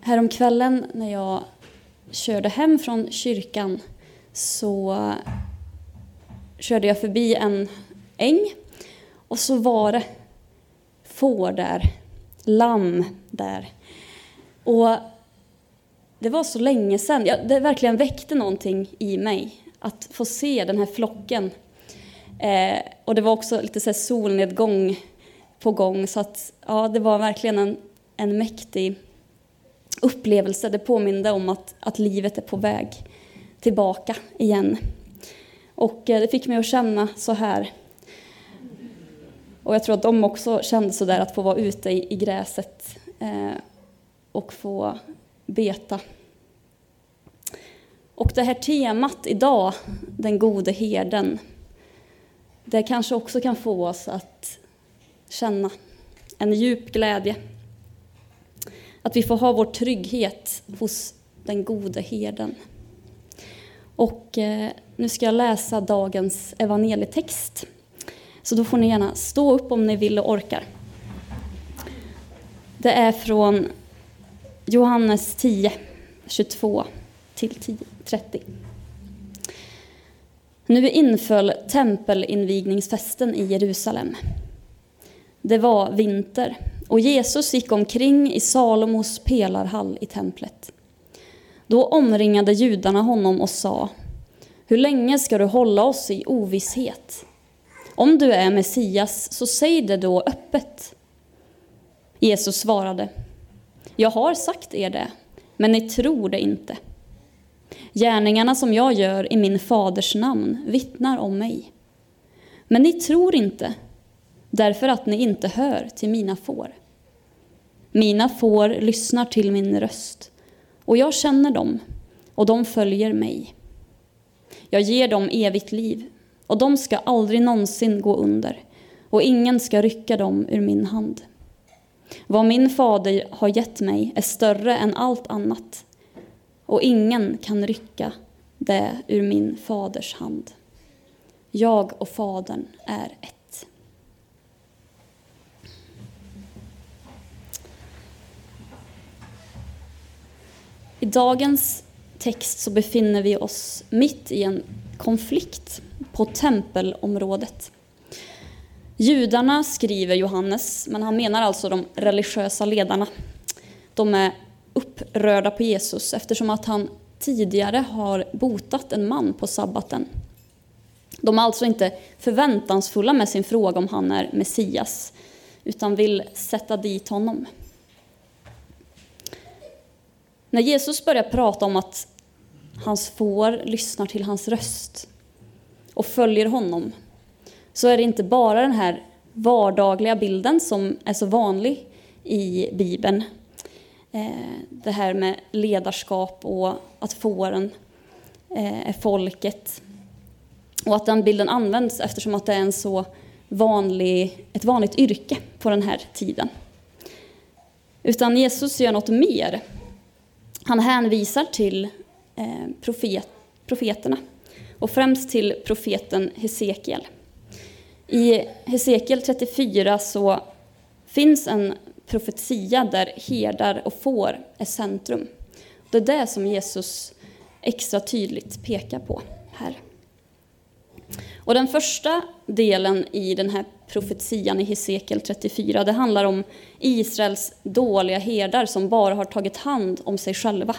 häromkvällen när jag körde hem från kyrkan så körde jag förbi en äng och så var det får där, lamm där. Och det var så länge sedan, ja, det verkligen väckte någonting i mig att få se den här flocken. Eh, och det var också lite så solnedgång på gång så att ja, det var verkligen en, en mäktig upplevelse. Det påminde om att, att livet är på väg tillbaka igen. Och eh, det fick mig att känna så här. Och jag tror att de också kände så där att få vara ute i, i gräset eh, och få beta. Och det här temat idag, den gode herden, det kanske också kan få oss att känna en djup glädje. Att vi får ha vår trygghet hos den gode herden. Och eh, nu ska jag läsa dagens evangelietext. Så då får ni gärna stå upp om ni vill och orkar. Det är från Johannes 10, 22 till 10, 30. Nu inföll tempelinvigningsfesten i Jerusalem. Det var vinter och Jesus gick omkring i Salomos pelarhall i templet. Då omringade judarna honom och sa Hur länge ska du hålla oss i ovisshet? Om du är Messias, så säg det då öppet. Jesus svarade Jag har sagt er det, men ni tror det inte. Gärningarna som jag gör i min faders namn vittnar om mig. Men ni tror inte, därför att ni inte hör till mina får. Mina får lyssnar till min röst, och jag känner dem, och de följer mig. Jag ger dem evigt liv, och de ska aldrig någonsin gå under, och ingen ska rycka dem ur min hand. Vad min fader har gett mig är större än allt annat, och ingen kan rycka det ur min faders hand. Jag och Fadern är ett. I dagens text så befinner vi oss mitt i en konflikt på tempelområdet. Judarna skriver Johannes, men han menar alltså de religiösa ledarna. De är upprörda på Jesus eftersom att han tidigare har botat en man på sabbaten. De är alltså inte förväntansfulla med sin fråga om han är Messias, utan vill sätta dit honom. När Jesus börjar prata om att hans får lyssnar till hans röst och följer honom, så är det inte bara den här vardagliga bilden som är så vanlig i Bibeln. Eh, det här med ledarskap och att fåren eh, är folket. Och att den bilden används eftersom att det är en så vanlig, ett vanligt yrke på den här tiden. Utan Jesus gör något mer. Han hänvisar till eh, profet, profeterna och främst till profeten Hesekiel. I Hesekiel 34 så finns en profetia där herdar och får är centrum. Det är det som Jesus extra tydligt pekar på här. Och den första delen i den här profetian i Hesekiel 34, det handlar om Israels dåliga herdar som bara har tagit hand om sig själva.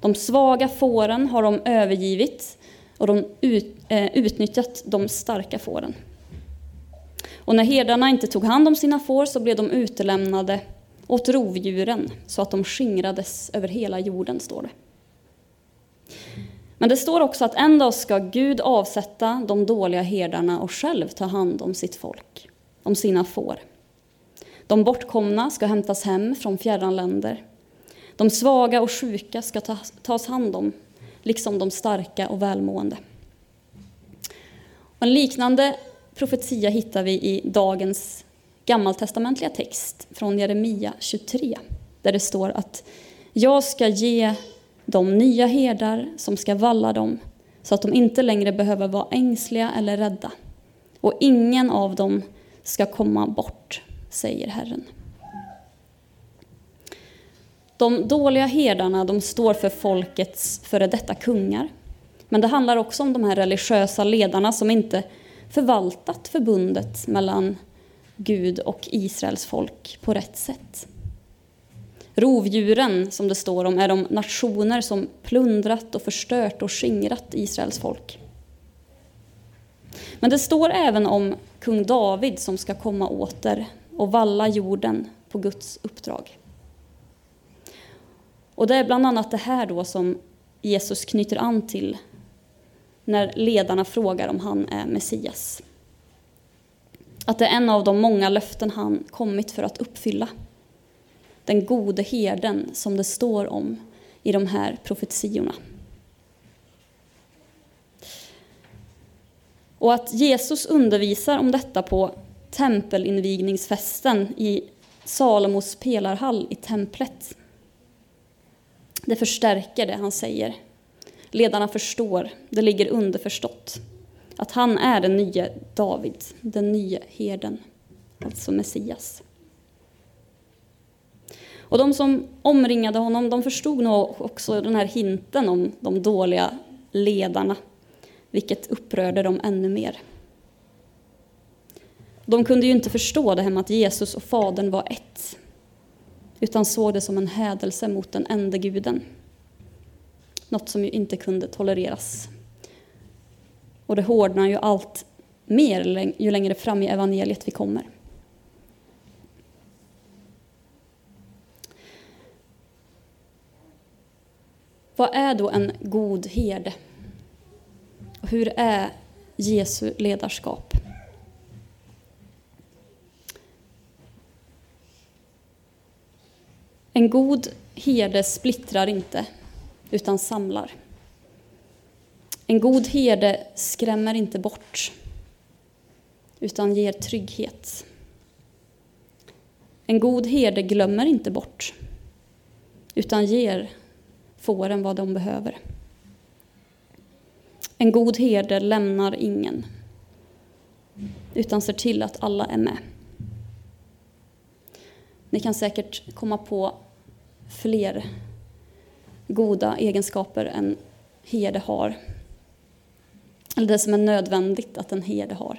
De svaga fåren har de övergivit och de ut, eh, utnyttjat de starka fåren. Och när herdarna inte tog hand om sina får så blev de utelämnade åt rovdjuren så att de skingrades över hela jorden, står det. Men det står också att en dag ska Gud avsätta de dåliga herdarna och själv ta hand om sitt folk, om sina får. De bortkomna ska hämtas hem från fjärran länder. De svaga och sjuka ska tas hand om, liksom de starka och välmående. Och en liknande profetia hittar vi i dagens gammaltestamentliga text från Jeremia 23, där det står att jag ska ge de nya herdar som ska valla dem, så att de inte längre behöver vara ängsliga eller rädda. Och ingen av dem ska komma bort, säger Herren. De dåliga herdarna de står för folkets före detta kungar. Men det handlar också om de här religiösa ledarna som inte förvaltat förbundet mellan Gud och Israels folk på rätt sätt. Rovdjuren, som det står om, är de nationer som plundrat och förstört och skingrat Israels folk. Men det står även om kung David som ska komma åter och valla jorden på Guds uppdrag. Och det är bland annat det här då som Jesus knyter an till när ledarna frågar om han är Messias. Att det är en av de många löften han kommit för att uppfylla. Den gode herden som det står om i de här profetiorna. Och att Jesus undervisar om detta på tempelinvigningsfesten i Salomos pelarhall i templet. Det förstärker det han säger. Ledarna förstår, det ligger underförstått, att han är den nya David, den nya herden, alltså Messias. Och de som omringade honom, de förstod nog också den här hinten om de dåliga ledarna, vilket upprörde dem ännu mer. De kunde ju inte förstå det här med att Jesus och Fadern var ett, utan såg det som en hädelse mot den enda guden. Något som ju inte kunde tolereras. Och det hårdnar ju allt mer ju längre fram i evangeliet vi kommer. Vad är då en god herde? Och hur är Jesu ledarskap? En god herde splittrar inte, utan samlar. En god herde skrämmer inte bort, utan ger trygghet. En god herde glömmer inte bort, utan ger fåren vad de behöver. En god herde lämnar ingen, utan ser till att alla är med. Ni kan säkert komma på fler goda egenskaper en herde har. Eller det som är nödvändigt att en herde har.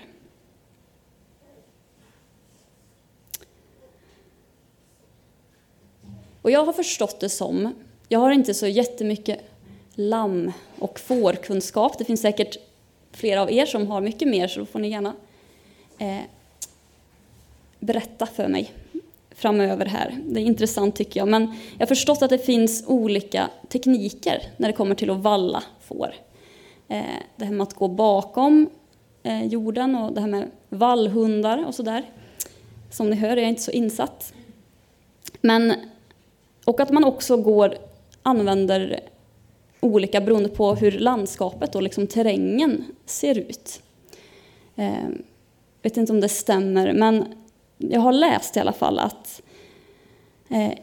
Och jag har förstått det som, jag har inte så jättemycket lamm och fårkunskap. Det finns säkert flera av er som har mycket mer, så då får ni gärna eh, berätta för mig framöver här. Det är intressant tycker jag. Men jag har förstått att det finns olika tekniker när det kommer till att valla får. Eh, det här med att gå bakom eh, jorden och det här med vallhundar och sådär. Som ni hör är jag inte så insatt. Men, och att man också går, använder olika beroende på hur landskapet och liksom terrängen ser ut. Jag eh, vet inte om det stämmer, men jag har läst i alla fall att eh,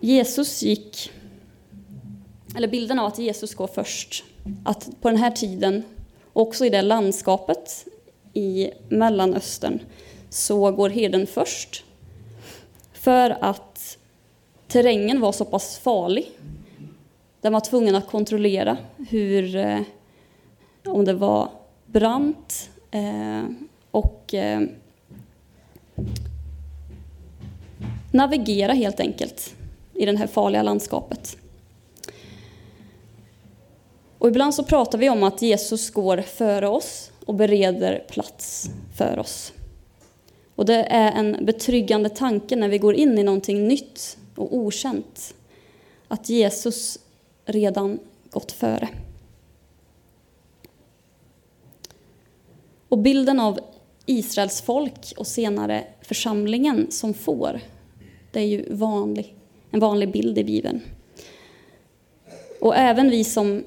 Jesus gick, eller bilden av att Jesus går först, att på den här tiden, också i det landskapet i Mellanöstern, så går herden först. För att terrängen var så pass farlig. Den var tvungen att kontrollera hur, eh, om det var brant eh, och eh, navigera helt enkelt i det här farliga landskapet. Och ibland så pratar vi om att Jesus går före oss och bereder plats för oss. Och det är en betryggande tanke när vi går in i någonting nytt och okänt. Att Jesus redan gått före. Och bilden av Israels folk och senare församlingen som får. Det är ju vanlig, en vanlig bild i Bibeln. Och även vi som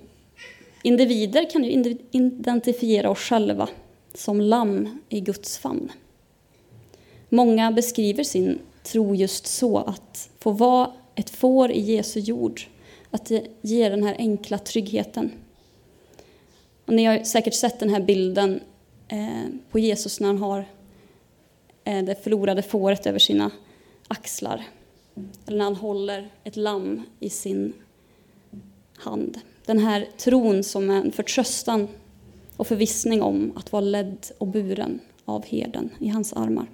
individer kan ju identifiera oss själva som lamm i Guds famn. Många beskriver sin tro just så, att få vara ett får i Jesu jord, att det ger den här enkla tryggheten. Och ni har säkert sett den här bilden eh, på Jesus när han har eh, det förlorade fåret över sina axlar. eller när han håller ett lamm i sin hand. Den här tron som är en förtröstan och förvissning om att vara ledd och buren av herden i hans armar.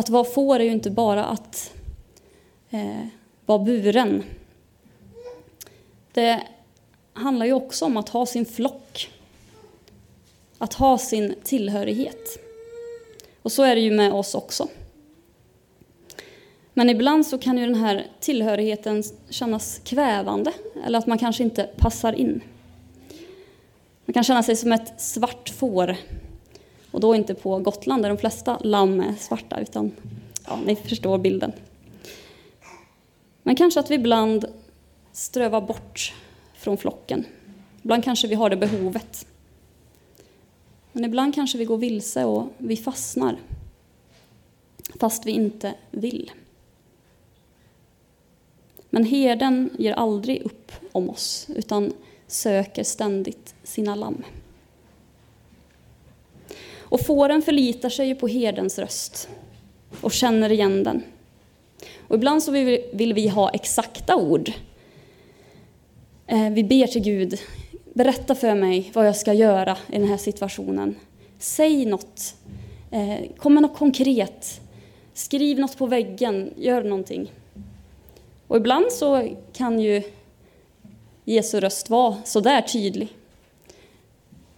Att vara får är ju inte bara att eh, vara buren. Det handlar ju också om att ha sin flock. Att ha sin tillhörighet. Och så är det ju med oss också. Men ibland så kan ju den här tillhörigheten kännas kvävande, eller att man kanske inte passar in. Man kan känna sig som ett svart får, och då inte på Gotland där de flesta lamm är svarta, utan ja, ni förstår bilden. Men kanske att vi ibland strövar bort från flocken. Ibland kanske vi har det behovet. Men ibland kanske vi går vilse och vi fastnar, fast vi inte vill. Men herden ger aldrig upp om oss, utan söker ständigt sina lamm. Och fåren förlitar sig ju på herdens röst och känner igen den. Och ibland så vill vi ha exakta ord. Eh, vi ber till Gud, berätta för mig vad jag ska göra i den här situationen. Säg något, eh, kom med något konkret, skriv något på väggen, gör någonting. Och ibland så kan ju Jesu röst vara så där tydlig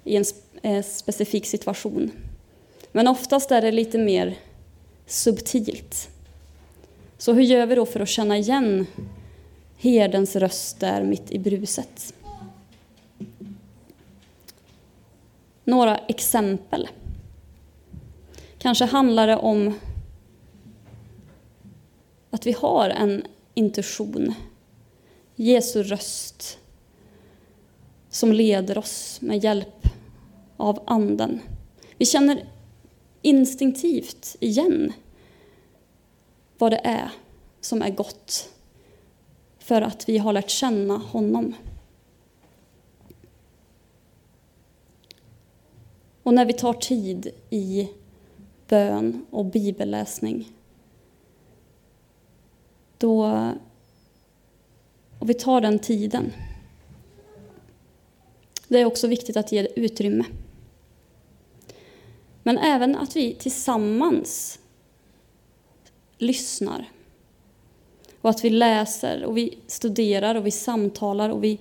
i en eh, specifik situation. Men oftast är det lite mer subtilt. Så hur gör vi då för att känna igen herdens röst där mitt i bruset? Några exempel. Kanske handlar det om att vi har en intuition, Jesu röst som leder oss med hjälp av Anden. Vi känner instinktivt igen vad det är som är gott för att vi har lärt känna honom. Och när vi tar tid i bön och bibelläsning då, och vi tar den tiden. Det är också viktigt att ge utrymme. Men även att vi tillsammans lyssnar. Och att vi läser och vi studerar och vi samtalar och vi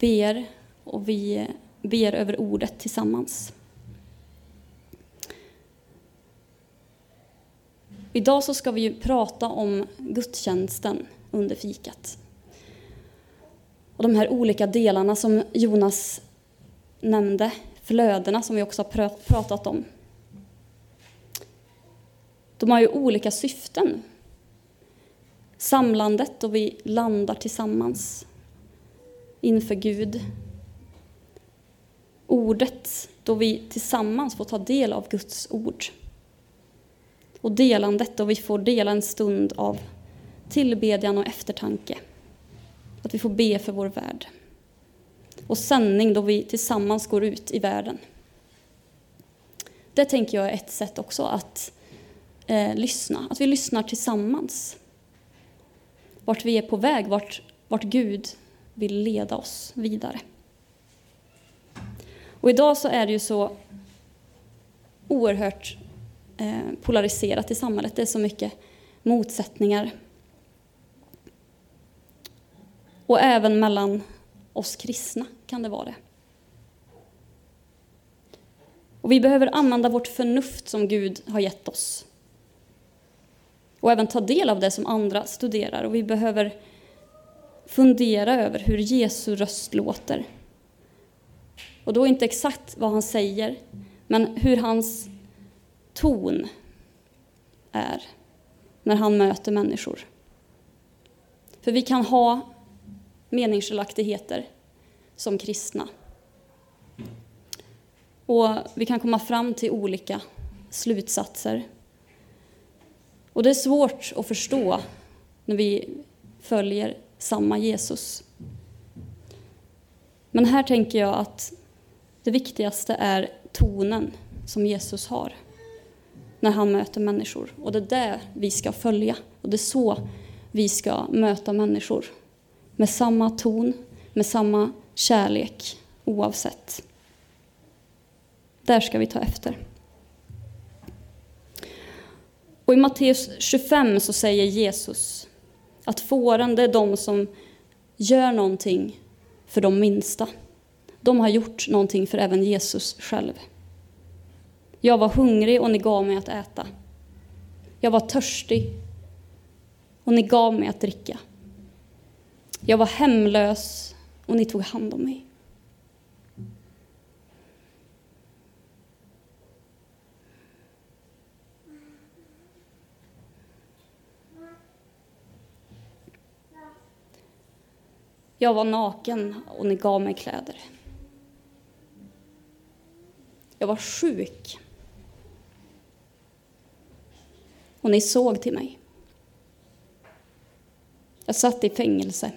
ber och vi ber över ordet tillsammans. Idag så ska vi ju prata om gudstjänsten under fikat. Och de här olika delarna som Jonas nämnde, flödena som vi också har pratat om. De har ju olika syften. Samlandet då vi landar tillsammans inför Gud. Ordet då vi tillsammans får ta del av Guds ord och delandet då vi får dela en stund av tillbedjan och eftertanke. Att vi får be för vår värld. Och sändning då vi tillsammans går ut i världen. Det tänker jag är ett sätt också att eh, lyssna, att vi lyssnar tillsammans. Vart vi är på väg, vart, vart Gud vill leda oss vidare. Och idag så är det ju så oerhört Eh, polariserat i samhället. Det är så mycket motsättningar. Och även mellan oss kristna kan det vara det. Och vi behöver använda vårt förnuft som Gud har gett oss. Och även ta del av det som andra studerar. Och vi behöver fundera över hur Jesu röst låter. Och då inte exakt vad han säger, men hur hans ton är när han möter människor. För vi kan ha meningsskiljaktigheter som kristna. Och vi kan komma fram till olika slutsatser. Och det är svårt att förstå när vi följer samma Jesus. Men här tänker jag att det viktigaste är tonen som Jesus har när han möter människor. Och det är det vi ska följa. Och det är så vi ska möta människor. Med samma ton, med samma kärlek oavsett. Där ska vi ta efter. Och i Matteus 25 så säger Jesus att fåren, det är de som gör någonting för de minsta. De har gjort någonting för även Jesus själv. Jag var hungrig och ni gav mig att äta. Jag var törstig och ni gav mig att dricka. Jag var hemlös och ni tog hand om mig. Jag var naken och ni gav mig kläder. Jag var sjuk och ni såg till mig. Jag satt i fängelse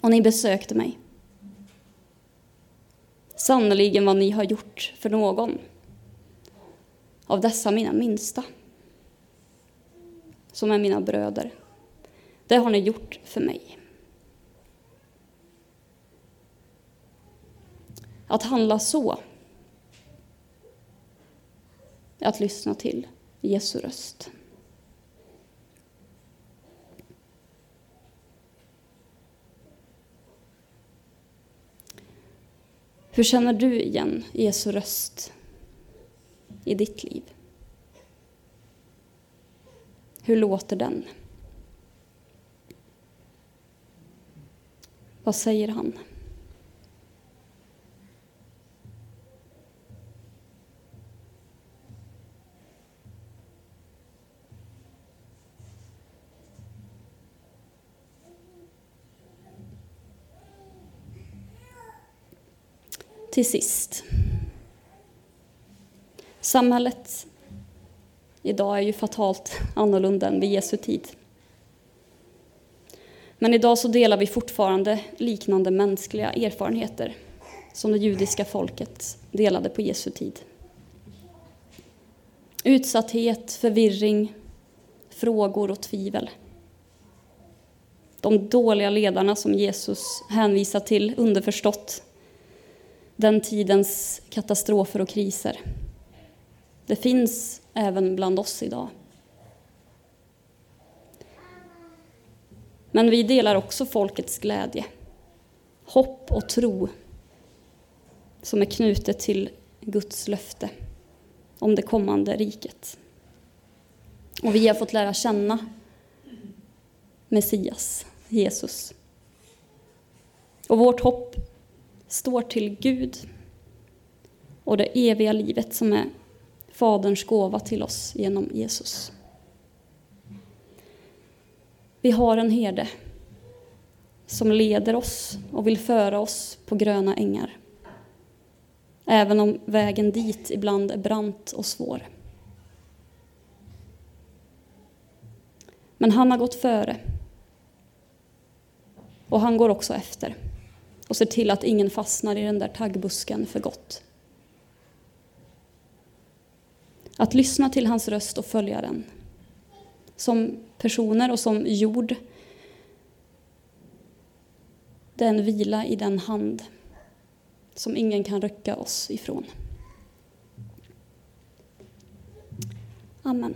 och ni besökte mig. Sannerligen vad ni har gjort för någon av dessa mina minsta, som är mina bröder. Det har ni gjort för mig. Att handla så är att lyssna till Jesu röst. Hur känner du igen Jesu röst i ditt liv? Hur låter den? Vad säger han? Till sist. Samhället idag är ju fatalt annorlunda än vid Jesu tid. Men idag så delar vi fortfarande liknande mänskliga erfarenheter som det judiska folket delade på Jesu tid. Utsatthet, förvirring, frågor och tvivel. De dåliga ledarna som Jesus hänvisar till underförstått den tidens katastrofer och kriser. Det finns även bland oss idag. Men vi delar också folkets glädje, hopp och tro som är knutet till Guds löfte om det kommande riket. Och vi har fått lära känna Messias, Jesus. Och vårt hopp står till Gud och det eviga livet som är Faderns gåva till oss genom Jesus. Vi har en herde som leder oss och vill föra oss på gröna ängar. Även om vägen dit ibland är brant och svår. Men han har gått före. Och han går också efter och ser till att ingen fastnar i den där taggbusken för gott. Att lyssna till hans röst och följa den. Som personer och som jord. Det är en vila i den hand som ingen kan rycka oss ifrån. Amen.